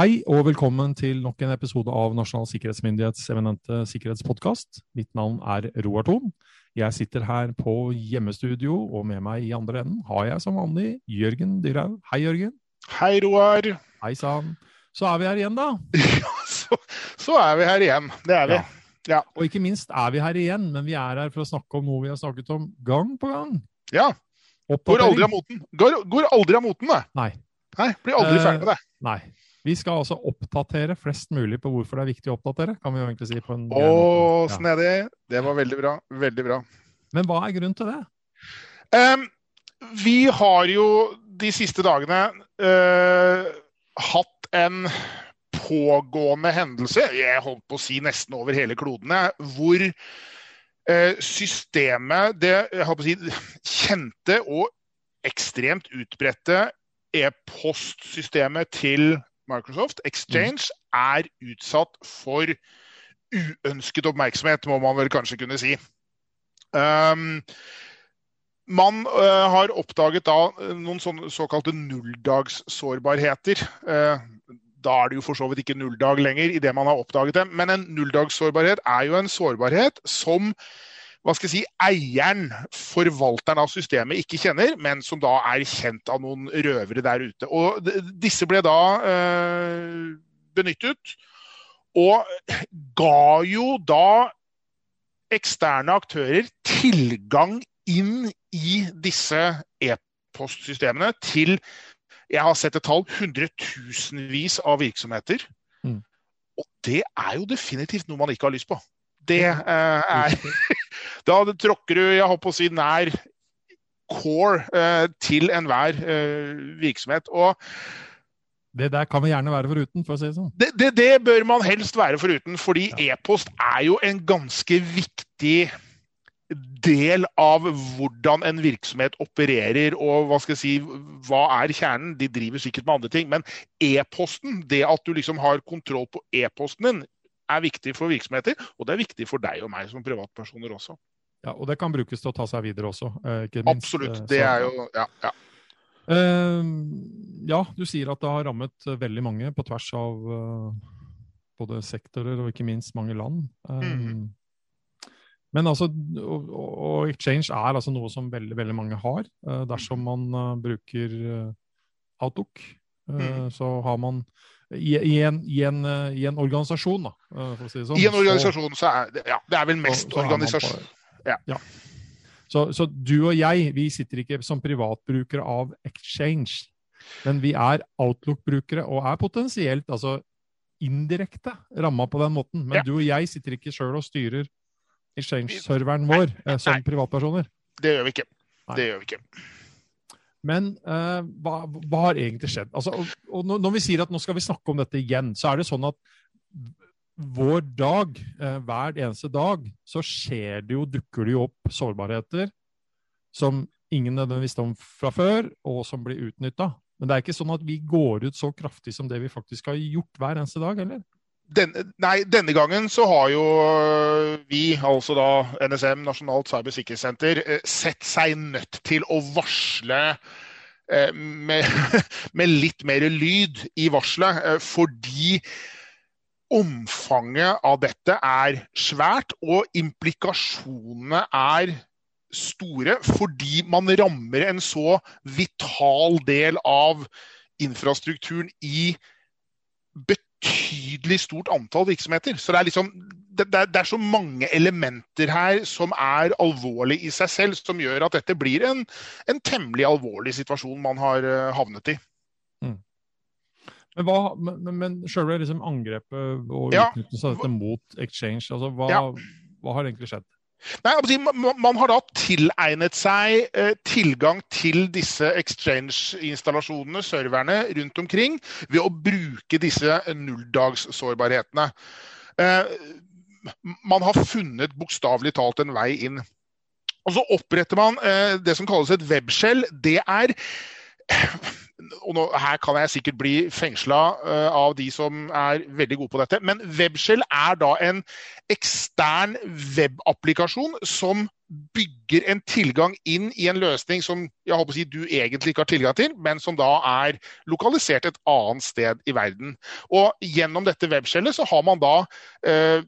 Hei og velkommen til nok en episode av Nasjonal sikkerhetsmyndighets eminente sikkerhetspodkast. Mitt navn er Roar Thon. Jeg sitter her på hjemmestudio, og med meg i andre enden har jeg som vanlig Jørgen Dyrhaug. Hei, Jørgen. Hei, Roar. Hei sann. Så er vi her igjen, da. Ja, så, så, er vi her igjen. Det er vi. Ja. ja. Og ikke minst er vi her igjen, men vi er her for å snakke om noe vi har snakket om gang på gang. Ja. Går aldri av moten. Går, går aldri av moten, det. Nei. Nei, Blir aldri ferdig med det. Nei. Vi skal altså oppdatere flest mulig på hvorfor det er viktig å oppdatere. kan vi jo egentlig si på en Å, ja. snedig. Det var veldig bra. Veldig bra. Men hva er grunnen til det? Um, vi har jo de siste dagene uh, hatt en pågående hendelse, jeg holdt på å si nesten over hele klodene, hvor uh, systemet, det si, kjente og ekstremt utbredte e-postsystemet til Microsoft, Exchange, er utsatt for uønsket oppmerksomhet, må man vel kanskje kunne si. Um, man uh, har oppdaget da eh, noen sånne såkalte nulldagssårbarheter. Uh, da er det jo for så vidt ikke nulldag lenger i det man har oppdaget det. Men en nulldagssårbarhet er jo en sårbarhet som hva skal jeg si, eieren, forvalteren av systemet, ikke kjenner, men som da er kjent av noen røvere der ute. Og Disse ble da øh, benyttet, og ga jo da eksterne aktører tilgang inn i disse e-postsystemene til jeg har sett et tall hundretusenvis av virksomheter. Mm. Og det er jo definitivt noe man ikke har lyst på. Det eh, er Da tråkker du jeg håper å si, nær core eh, til enhver eh, virksomhet. Og det der kan vi gjerne være foruten, for å si det sånn. Det, det, det bør man helst være foruten, fordi ja. e-post er jo en ganske viktig del av hvordan en virksomhet opererer og hva skal jeg si, hva er kjernen. De driver sikkert med andre ting, men e-posten, det at du liksom har kontroll på e-posten din, er viktig for virksomheter, og det er viktig for deg og meg som privatpersoner også. Ja, Og det kan brukes til å ta seg videre også. Eh, Absolutt. Eh, det er jo Ja. ja. Uh, ja, du sier at det har rammet veldig mange på tvers av både sektorer og ikke minst mange land. Mm. Men altså, og, og, exchange er altså noe som veldig veldig mange har. Dersom man bruker Outlook, mm. så har man i, i, en, i, en, i, en, organisasjon, da, for å si det sånn. I en organisasjon så er det, ja, det er vel mest organisasjon. Ja. ja. Så, så, du og jeg vi sitter ikke som privatbrukere av Exchange, men vi er Outlook-brukere og er potensielt altså indirekte ramma på den måten. Men ja. du og jeg sitter ikke sjøl og styrer Exchange-serveren vår eh, som privatpersoner. Det gjør vi ikke. Nei. Det gjør vi ikke. Men uh, hva, hva, har egentlig skjedd? Altså, og, og når vi sier at nå skal vi snakke om dette igjen, så er det sånn at vår dag, uh, hver eneste dag, så skjer det jo, dukker det jo opp sårbarheter som ingen nødvendigvis visste om fra før, og som blir utnytta. Men det er ikke sånn at vi går ut så kraftig som det vi faktisk har gjort hver eneste dag, eller? Den, nei, denne gangen så har jo vi, altså da NSM, Nasjonalt cybersikkerhetssenter, øh, sett seg nødt til å varsle øh, med, med litt mer lyd i varselet, fordi omfanget av dette er svært, og implikasjonene er store fordi man rammer en så vital del av infrastrukturen i betydelig stort antall virksomheter. Så det er, liksom, det, det er så mange elementer her som er alvorlig i seg selv, som gjør at dette blir en, en temmelig alvorlig situasjon man har eh, havnet i. Mm. Men, hva, men, men selve liksom angrepet og utnyttelse av dette mot exchange, altså hva, ja. hva har egentlig skjedd? Nei, Man har da tilegnet seg eh, tilgang til disse exchange-installasjonene, serverne, rundt omkring ved å bruke disse nulldagssårbarhetene. Eh, man har funnet bokstavelig talt en vei inn. Og Så oppretter man eh, det som kalles et webskjell. Det er og nå, Her kan jeg sikkert bli fengsla uh, av de som er veldig gode på dette. Men Webshell er da en ekstern webapplikasjon som bygger en tilgang inn i en løsning som jeg håper å si, du egentlig ikke har tilgang til, men som da er lokalisert et annet sted i verden. Og gjennom dette webskjellet så har man da uh,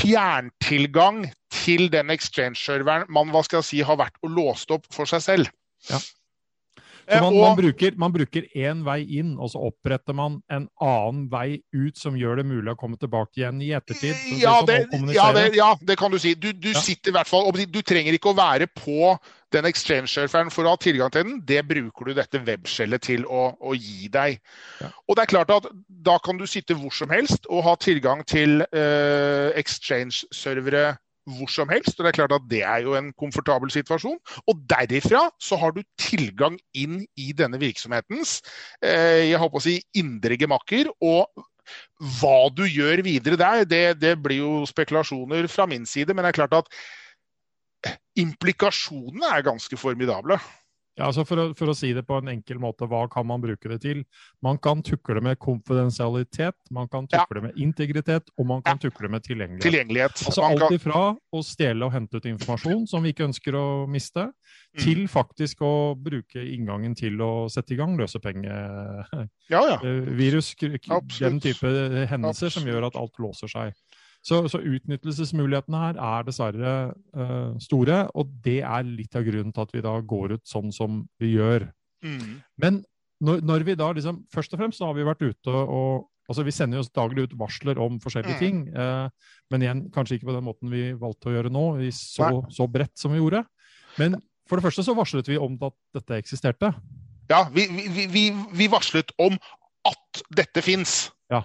fjerntilgang til den exchange-serveren man hva skal jeg si, har vært og låst opp for seg selv. Ja. Så man, man, bruker, man bruker én vei inn, og så oppretter man en annen vei ut som gjør det mulig å komme tilbake igjen i ettertid? Ja det, ja, det, ja, det, kan du si. Du, du ja. sitter i hvert fall Du trenger ikke å være på den exchange-surferen for å ha tilgang til den. Det bruker du dette webskjellet til å, å gi deg. Og det er klart at Da kan du sitte hvor som helst og ha tilgang til uh, exchange-servere hvor som helst. og Det er klart at det er jo en komfortabel situasjon. Og derifra så har du tilgang inn i denne virksomhetens eh, jeg håper å si, indre gemakker. og hva du gjør videre der, det, det, blir jo spekulasjoner fra min side. Men det er klart at implikasjonene er ganske formidable. Ja, altså for å, for, å, si det på en enkel måte, hva kan man bruke det til? Man kan tukle med konfidensialitet, man kan tukle ja. med integritet, og man kan ja. tukle med tilgjengelighet. tilgjengelighet. Altså man Alt ifra å stjele og hente ut informasjon som vi ikke ønsker å miste, mm. til faktisk å bruke inngangen til å sette i gang løsepengevirus, ja, den type hendelser Absolutt. som gjør at alt låser seg. Så, så, utnyttelsesmulighetene her er dessverre uh, store, og det er litt av grunnen til at vi da går ut sånn som vi gjør. Mm. Men når, når, vi da liksom Først og fremst så har vi vært ute og altså Vi sender jo daglig ut varsler om forskjellige mm. ting, uh, men igjen kanskje ikke på den måten vi valgte å gjøre nå, så, så bredt som vi gjorde. Men for det første så varslet vi om at dette eksisterte. Ja, vi, vi, vi, vi varslet om at dette fins. Ja.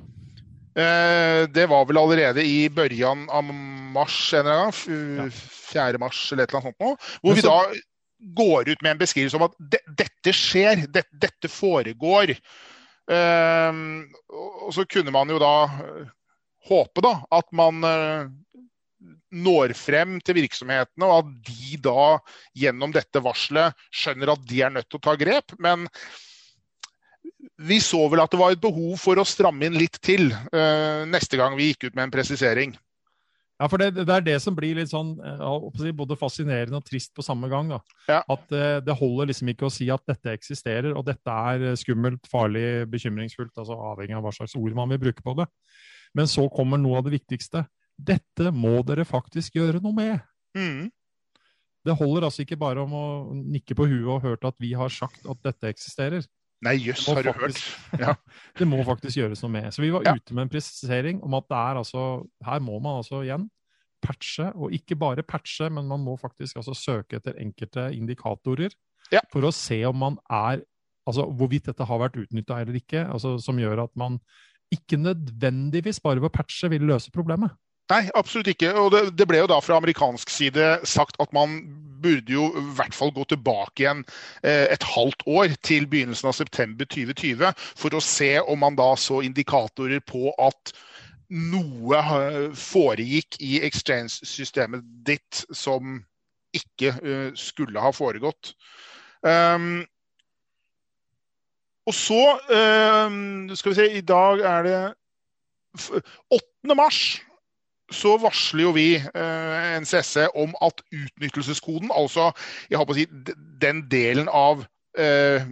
Eh, det var vel allerede i børjan av mars en eller annen 4. mars eller et eller annet sånt noe. Hvor vi da går ut med en beskrivelse om at dette skjer, dette foregår. Eh, og så kunne man jo da eh, håpe da at man når frem til virksomhetene, og at de da gjennom dette varselet skjønner at de er nødt til å ta grep. Men vi så vel at det var et behov for å stramme inn litt til uh, neste gang vi gikk ut med en presisering. Ja, for det, det, er det som blir litt sånn eh, både fascinerende og trist på samme gang. Ja. At uh, det holder liksom ikke å si at dette eksisterer, og dette er skummelt, farlig, bekymringsfullt. altså Avhengig av hva slags ord man vil bruke på det. Men så kommer noe av det viktigste. Dette må dere faktisk gjøre noe med. Mm. Det holder altså ikke bare om å nikke på huet og hørt at vi har sagt at dette eksisterer. Nei, jøss, har du hørt? Ja. det må faktisk gjøres noe med. Så vi var ja. ute med en presisering om at det er altså Her må man altså igjen patche, og ikke bare patche, men man må faktisk altså søke etter enkelte indikatorer ja. for å se om man er Altså hvorvidt dette har vært utnytta eller ikke, altså, som gjør at man ikke nødvendigvis bare ved å patche vil løse problemet. Nei, absolutt ikke. Og det, det, ble jo da fra amerikansk side sagt at man burde jo i hvert fall gå tilbake igjen eh, et halvt år til begynnelsen av september 2020 for å se om man da så indikatorer på at noe foregikk i exchange-systemet ditt som ikke uh, skulle ha foregått. Um, og så um, Skal vi se, i dag er det 8. mars så varsler jo vi eh, NCSE om at utnyttelseskoden, altså jeg håper å si, den delen av eh,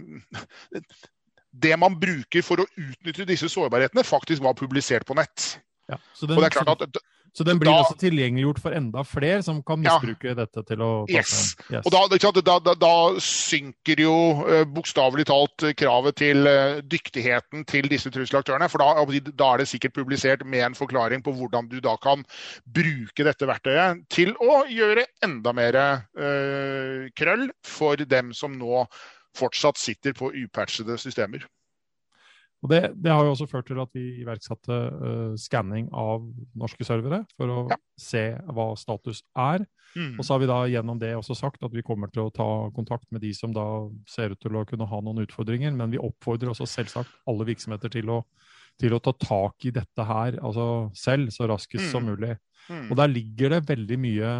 det man bruker for å utnytte disse sårbarhetene, faktisk var publisert på nett. Ja, så den, og det er klart at så den blir da, også tilgjengeliggjort for enda flere som kan misbruke ja, dette til å yes. yes. Og da, da, da, synker jo uh, bokstavelig talt kravet til uh, dyktigheten til disse trusselaktørene. For da, er det sikkert publisert med en forklaring på hvordan du da kan bruke dette verktøyet til å gjøre enda mer uh, krøll for dem som nå fortsatt sitter på upatchede systemer. Og det, det, har jo også ført til at vi iverksatte uh, skanning av norske servere for å ja. se hva status er. Mm. Og så har vi da gjennom det også sagt at vi kommer til å ta kontakt med de som da ser ut til å kunne ha noen utfordringer. Men vi oppfordrer også selvsagt alle virksomheter til å, til å ta tak i dette her altså selv så raskest mm. som mulig. Mm. Og der ligger det veldig mye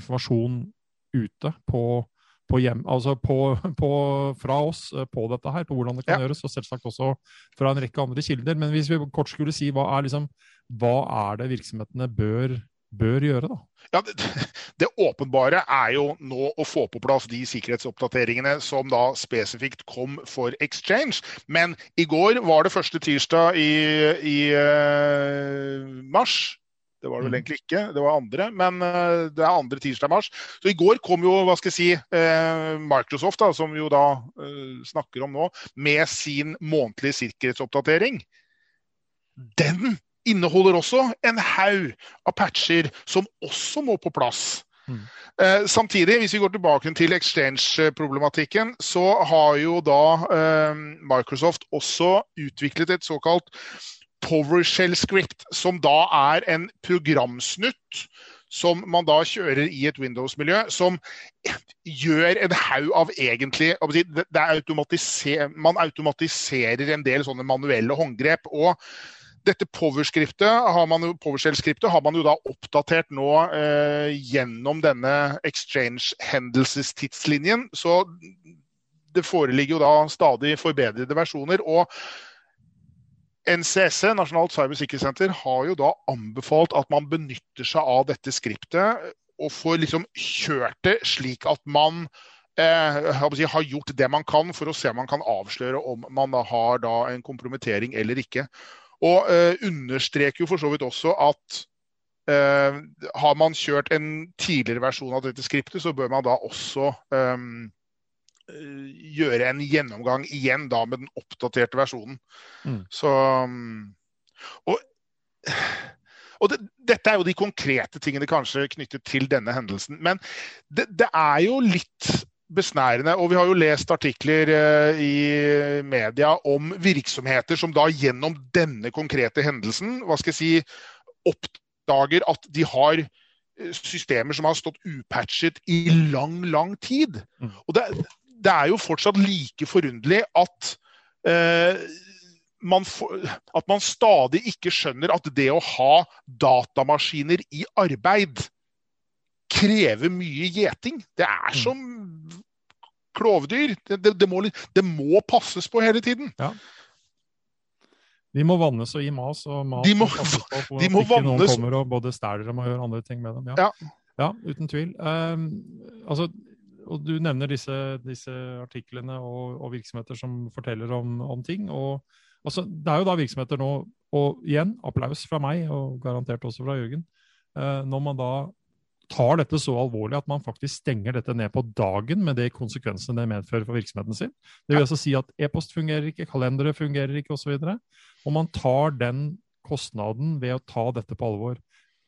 informasjon ute på på hjem, altså på, på, fra oss eh, på dette her, på hvordan det kan ja. gjøres, og selvsagt også fra en rekke andre kilder. Men hvis vi kort skulle si hva er, liksom, hva er det virksomhetene bør bør gjøre, da? Ja, det, det, åpenbare er jo nå å få på plass de sikkerhetsoppdateringene som da spesifikt kom for Exchange. Men i går var det første tirsdag i, i uh, mars. Det var det vel mm. egentlig ikke, det var andre, men uh, det er andre tirsdag mars. Så i går kom jo hva skal jeg si, uh, Microsoft, da, som jo da snakker om nå, med sin månedlige sikkerhetsoppdatering. Den inneholder også en haug av patcher som også må på plass. Mm. Eh, samtidig, hvis vi går tilbake til exchange-problematikken, så har jo da eh, Microsoft også utviklet et såkalt PowerShell script, som da er en programsnutt som man da kjører i et Windows-miljø, som gjør en haug av egentlig automatiser, Man automatiserer en del sånne manuelle håndgrep. og dette PowerShell-skriptet har man jo da oppdatert nå eh, gjennom denne exchange-hendelsestidslinjen. Så det foreligger jo da stadig forbedrede versjoner. og NCSE, Nasjonalt cybersikkerhetssenter, har jo da anbefalt at man benytter seg av dette skriptet og får liksom kjørt det slik at man eh, har gjort det man kan for å se om man kan avsløre om man har da en kompromittering eller ikke. Og eh, understreker jo for så vidt også at eh, har man kjørt en tidligere versjon av dette skriptet, så bør man da også eh, gjøre en gjennomgang igjen da med den oppdaterte versjonen. Mm. Så Og, og det, dette er jo de konkrete tingene kanskje knyttet til denne hendelsen. Men det, det er jo litt besnærende. Og vi har jo lest artikler eh, i media om virksomheter som da gjennom denne konkrete hendelsen hva skal jeg si, oppdager at de har eh, systemer som har stått upatchet i lang, lang tid. Mm. Og det, det er jo fortsatt like forunderlig at eh, man for, at man stadig ikke skjønner at det å ha datamaskiner i arbeid krever mye gjeting. Det er mm. som klovdyr. Det, det, det, må, det, må, passes på hele tiden. Ja. De må vannes og gi mas, og mas de må, på, de må ikke noen kommer og både stjeler dem og gjør andre ting med dem. Ja, ja. ja uten tvil. Um, altså, og Du nevner disse, disse artiklene og, og, virksomheter som forteller om, om ting. og altså, Det er jo da virksomheter nå, og igjen applaus fra meg, og garantert også fra Jørgen, eh, når man da tar dette så alvorlig at man faktisk stenger dette ned på dagen med de konsekvensene det medfører for virksomheten sin. Det vil altså si at e-post fungerer ikke, kalendere fungerer ikke osv. Og, så og man tar den kostnaden ved å ta dette på alvor.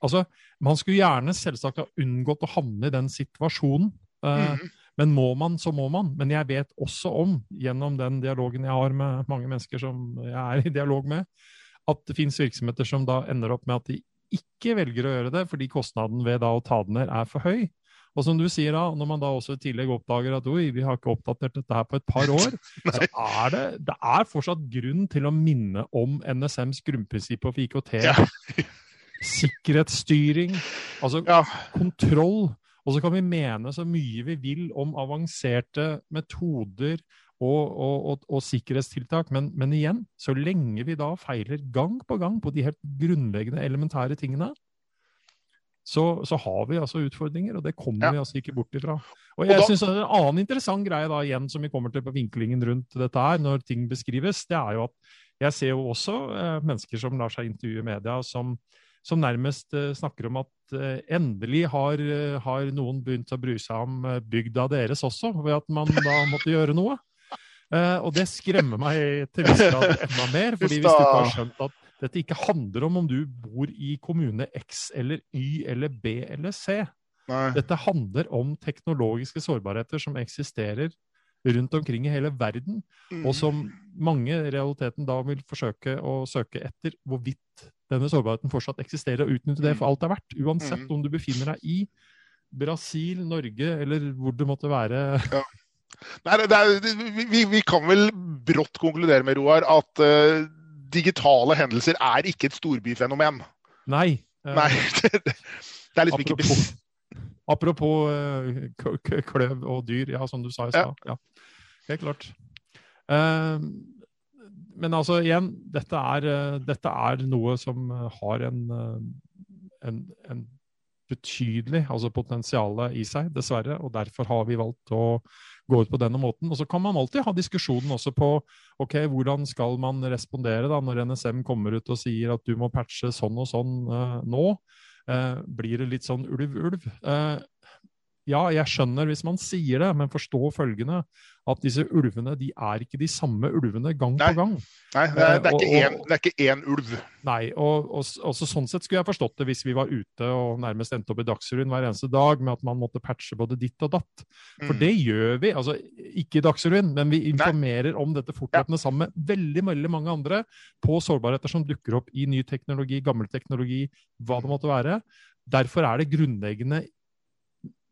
Altså, Man skulle gjerne selvsagt ha unngått å havne i den situasjonen. Mm. Men må man, så må man. Men jeg vet også om, gjennom den dialogen jeg har med mange mennesker som jeg er i dialog med, at det finnes virksomheter som da ender opp med at de ikke velger å gjøre det fordi kostnaden ved da å ta den ned er for høy. Og som du sier da, når man da også i tillegg oppdager at oi, vi har ikke oppdatert dette her på et par år, så er det, det er fortsatt grunn til å minne om NSMs grunnprinsipp for IKT. Ja. Sikkerhetsstyring, altså ja. kontroll. Og så kan vi mene så mye vi vil om avanserte metoder og, og, og, og sikkerhetstiltak. Men, men, igjen, så lenge vi da feiler gang på gang på de helt grunnleggende, elementære tingene, så, så har vi altså utfordringer, og det kommer ja. vi altså ikke bort ifra. Og jeg synes En annen interessant greie da igjen som vi kommer til på vinklingen rundt dette her, når ting beskrives, det er jo at jeg ser jo også eh, mennesker som lar seg intervjue i media, som, som nærmest eh, snakker om at eh, endelig har, eh, har, noen begynt å bry seg om bygda deres også, ved at man da måtte gjøre noe. Og det skremmer meg til viss grad enda mer. fordi hvis du ikke har skjønt at dette ikke handler om om du bor i kommune X eller Y eller B eller C. Nei. Dette handler om teknologiske sårbarheter som eksisterer rundt omkring i hele verden, mm. og som mange i realiteten da vil forsøke å søke etter hvorvidt denne sårbarheten fortsatt eksisterer, og utnytte det for alt det er verdt. Uansett mm. om du befinner deg i Brasil, Norge eller hvor det måtte være. Ja. Nei, det er, vi, vi, kan vel brått konkludere med, Roar, at uh, digitale hendelser er ikke et storbyfenomen. Nei. Uh, Nei det, det, er liksom apropos, ikke Apropos uh, kløv og dyr, ja, som du sa i stad. Ja. ja. Helt klart. Men altså, igjen, dette er, dette er, noe som har en, en, en betydelig altså potensialet i seg, dessverre. Og derfor har vi valgt å gå ut på denne måten. Og så kan man alltid ha diskusjonen også på ok, hvordan skal man respondere da når NSM kommer ut og sier at du må patche sånn og sånn uh, nå. Uh, blir det litt sånn ulv-ulv? Uh, ja, jeg skjønner hvis man sier det, men forstå følgende. At disse ulvene de er ikke de samme ulvene gang nei. på gang. Nei, det er, det er, ikke, én, ulv. Nei, og, og, også sånn sett skulle jeg forstått det hvis vi var ute og nærmest endte opp i Dagsrevyen hver eneste dag med at man måtte patche både ditt og datt. For mm. det gjør vi. altså Ikke i Dagsrevyen, men vi informerer nei. om dette fortløpende ja. sammen med veldig, veldig mange andre på sårbarheter som dukker opp i ny teknologi, gammel teknologi, hva det måtte være. Derfor er det grunnleggende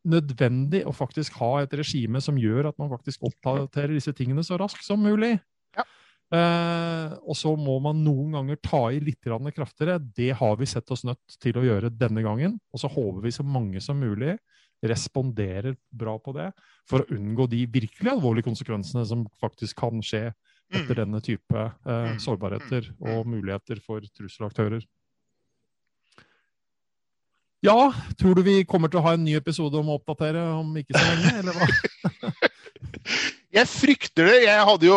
nødvendig å faktisk ha et regime som gjør at man faktisk oppdaterer disse tingene så raskt som mulig. Ja. Eh, og så må man noen ganger ta i litt kraftigere. Det har vi sett oss nødt til å gjøre denne gangen. Og så håper vi så mange som mulig responderer bra på det, for å unngå de virkelig alvorlige konsekvensene som faktisk kan skje etter mm. denne type eh, mm. sårbarheter mm. og muligheter for trusselaktører. Ja, tror du vi kommer til å ha en ny episode om å oppdatere om ikke så lenge, eller hva? jeg frykter det. Jeg hadde jo,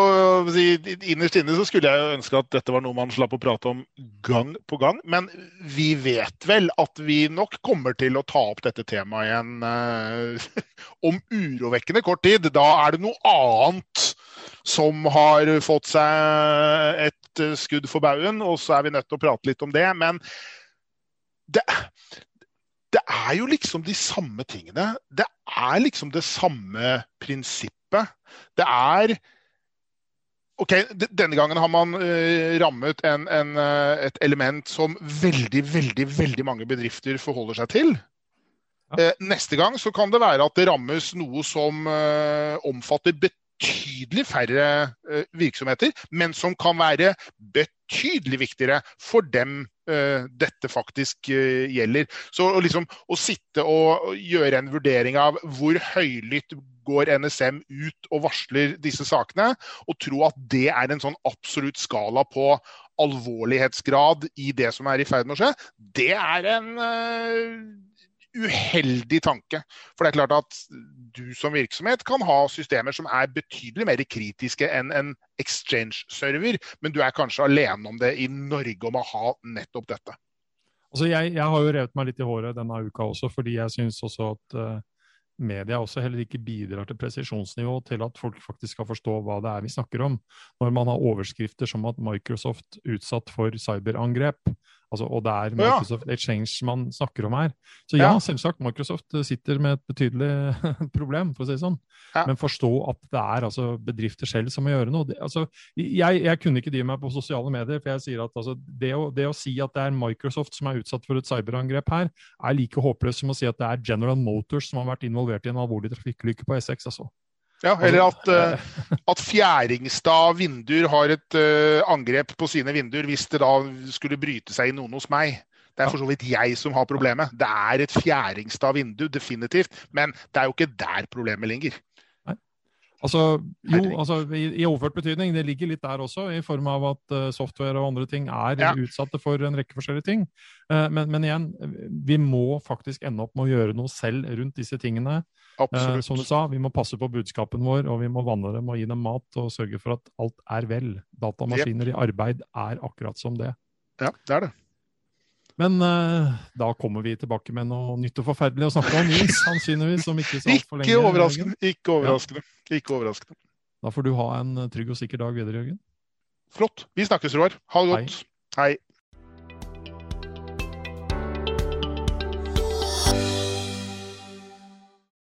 Innerst inne så skulle jeg jo ønske at dette var noe man slapp å prate om gang på gang. Men vi vet vel at vi nok kommer til å ta opp dette temaet igjen eh, om urovekkende kort tid. Da er det noe annet som har fått seg et skudd for baugen, og så er vi nødt til å prate litt om det. Men det, det er jo liksom de samme tingene. Det er liksom det samme prinsippet. Det er OK, denne gangen har man uh, rammet en, en, uh, et element som veldig, veldig, veldig mange bedrifter forholder seg til. Ja. Uh, neste gang så kan det være at det rammes noe som omfatter betydelig færre virksomheter, men som kan være betydelig viktigere for dem dette faktisk uh, gjelder. Så liksom, å sitte og gjøre en vurdering av hvor høylytt går NSM ut og varsler disse sakene, og tro at det er en sånn absolutt skala på alvorlighetsgrad i det som er i ferd med å skje, det er en uh, uheldig tanke. For det er klart at du som virksomhet kan ha systemer som er betydelig mer kritiske enn en exchange-server, men du er kanskje alene om det i Norge om å ha nettopp dette. Altså jeg, jeg, har jo revet meg litt i håret denne uka også, fordi jeg syns også at uh, media også heller ikke bidrar til presisjonsnivå til at folk faktisk skal forstå hva det er vi snakker om. Når man har overskrifter som at Microsoft utsatt for cyberangrep, Altså, og det er Microsoft ja. Exchange man snakker om her. Så ja, ja, selvsagt, Microsoft sitter med et betydelig problem, for å si det sånn. Ja. Men forstå at det er altså, bedrifter selv som må gjøre noe. Det, altså, jeg, jeg, kunne ikke drive meg på sosiale medier, for jeg sier at altså, det, å, det, å, si at det er Microsoft som er utsatt for et cyberangrep her, er like håpløst som å si at det er General Motors som har vært involvert i en alvorlig trafikkulykke på E6. altså. Ja, Eller at, uh, at Fjæringstad vinduer har et uh, angrep på sine vinduer hvis det da skulle bryte seg inn noen hos meg. Det er for så vidt jeg som har problemet. Det er et Fjæringstad vindu, definitivt. Men det er jo ikke der problemet ligger. Altså, jo, altså, i, i, overført betydning. Det ligger litt der også, i form av at uh, software og andre ting er ja. utsatte for en rekke forskjellige ting. Uh, men, men, igjen, vi må faktisk ende opp med å gjøre noe selv rundt disse tingene. Uh, som du sa, vi må passe på budskapen vår, og vi må vanne dem og gi dem mat og sørge for at alt er vel. Datamaskiner yep. i arbeid er akkurat som det. Ja, det er det. Men uh, da kommer vi tilbake med noe nytt og forferdelig å snakke om, Nils, sannsynligvis. Om ikke så altfor lenge. Ikke overraskende. Ikke overraskende. Ja. Ikke overraskende. Da får du ha en trygg og sikker dag videre, Jørgen. Flott. Vi snakkes, Roar. Ha det godt. Hei. Hei.